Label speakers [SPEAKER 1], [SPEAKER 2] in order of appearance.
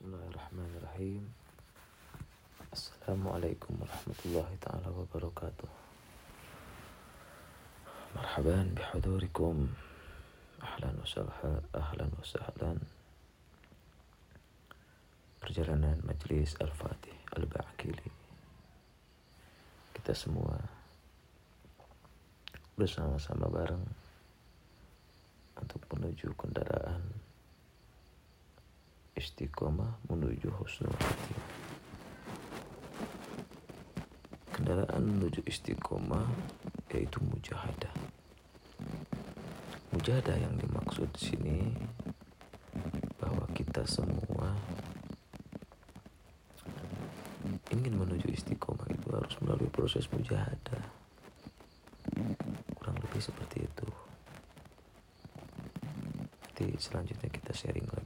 [SPEAKER 1] Bismillahirrahmanirrahim. Assalamualaikum warahmatullahi taala wabarakatuh. Marhaban bihudurikum. Ahlan wa sahlan Ahlan wa sahlan. Perjalanan Majlis Al-Fatih Al-Ba'akili Kita semua Bersama-sama bareng Untuk menuju kendaraan istiqomah menuju husnul khatimah. Kendaraan menuju istiqomah yaitu mujahadah. Mujahadah yang dimaksud di sini bahwa kita semua ingin menuju istiqomah itu harus melalui proses mujahadah. Kurang lebih seperti itu. Nanti selanjutnya kita sharing lagi.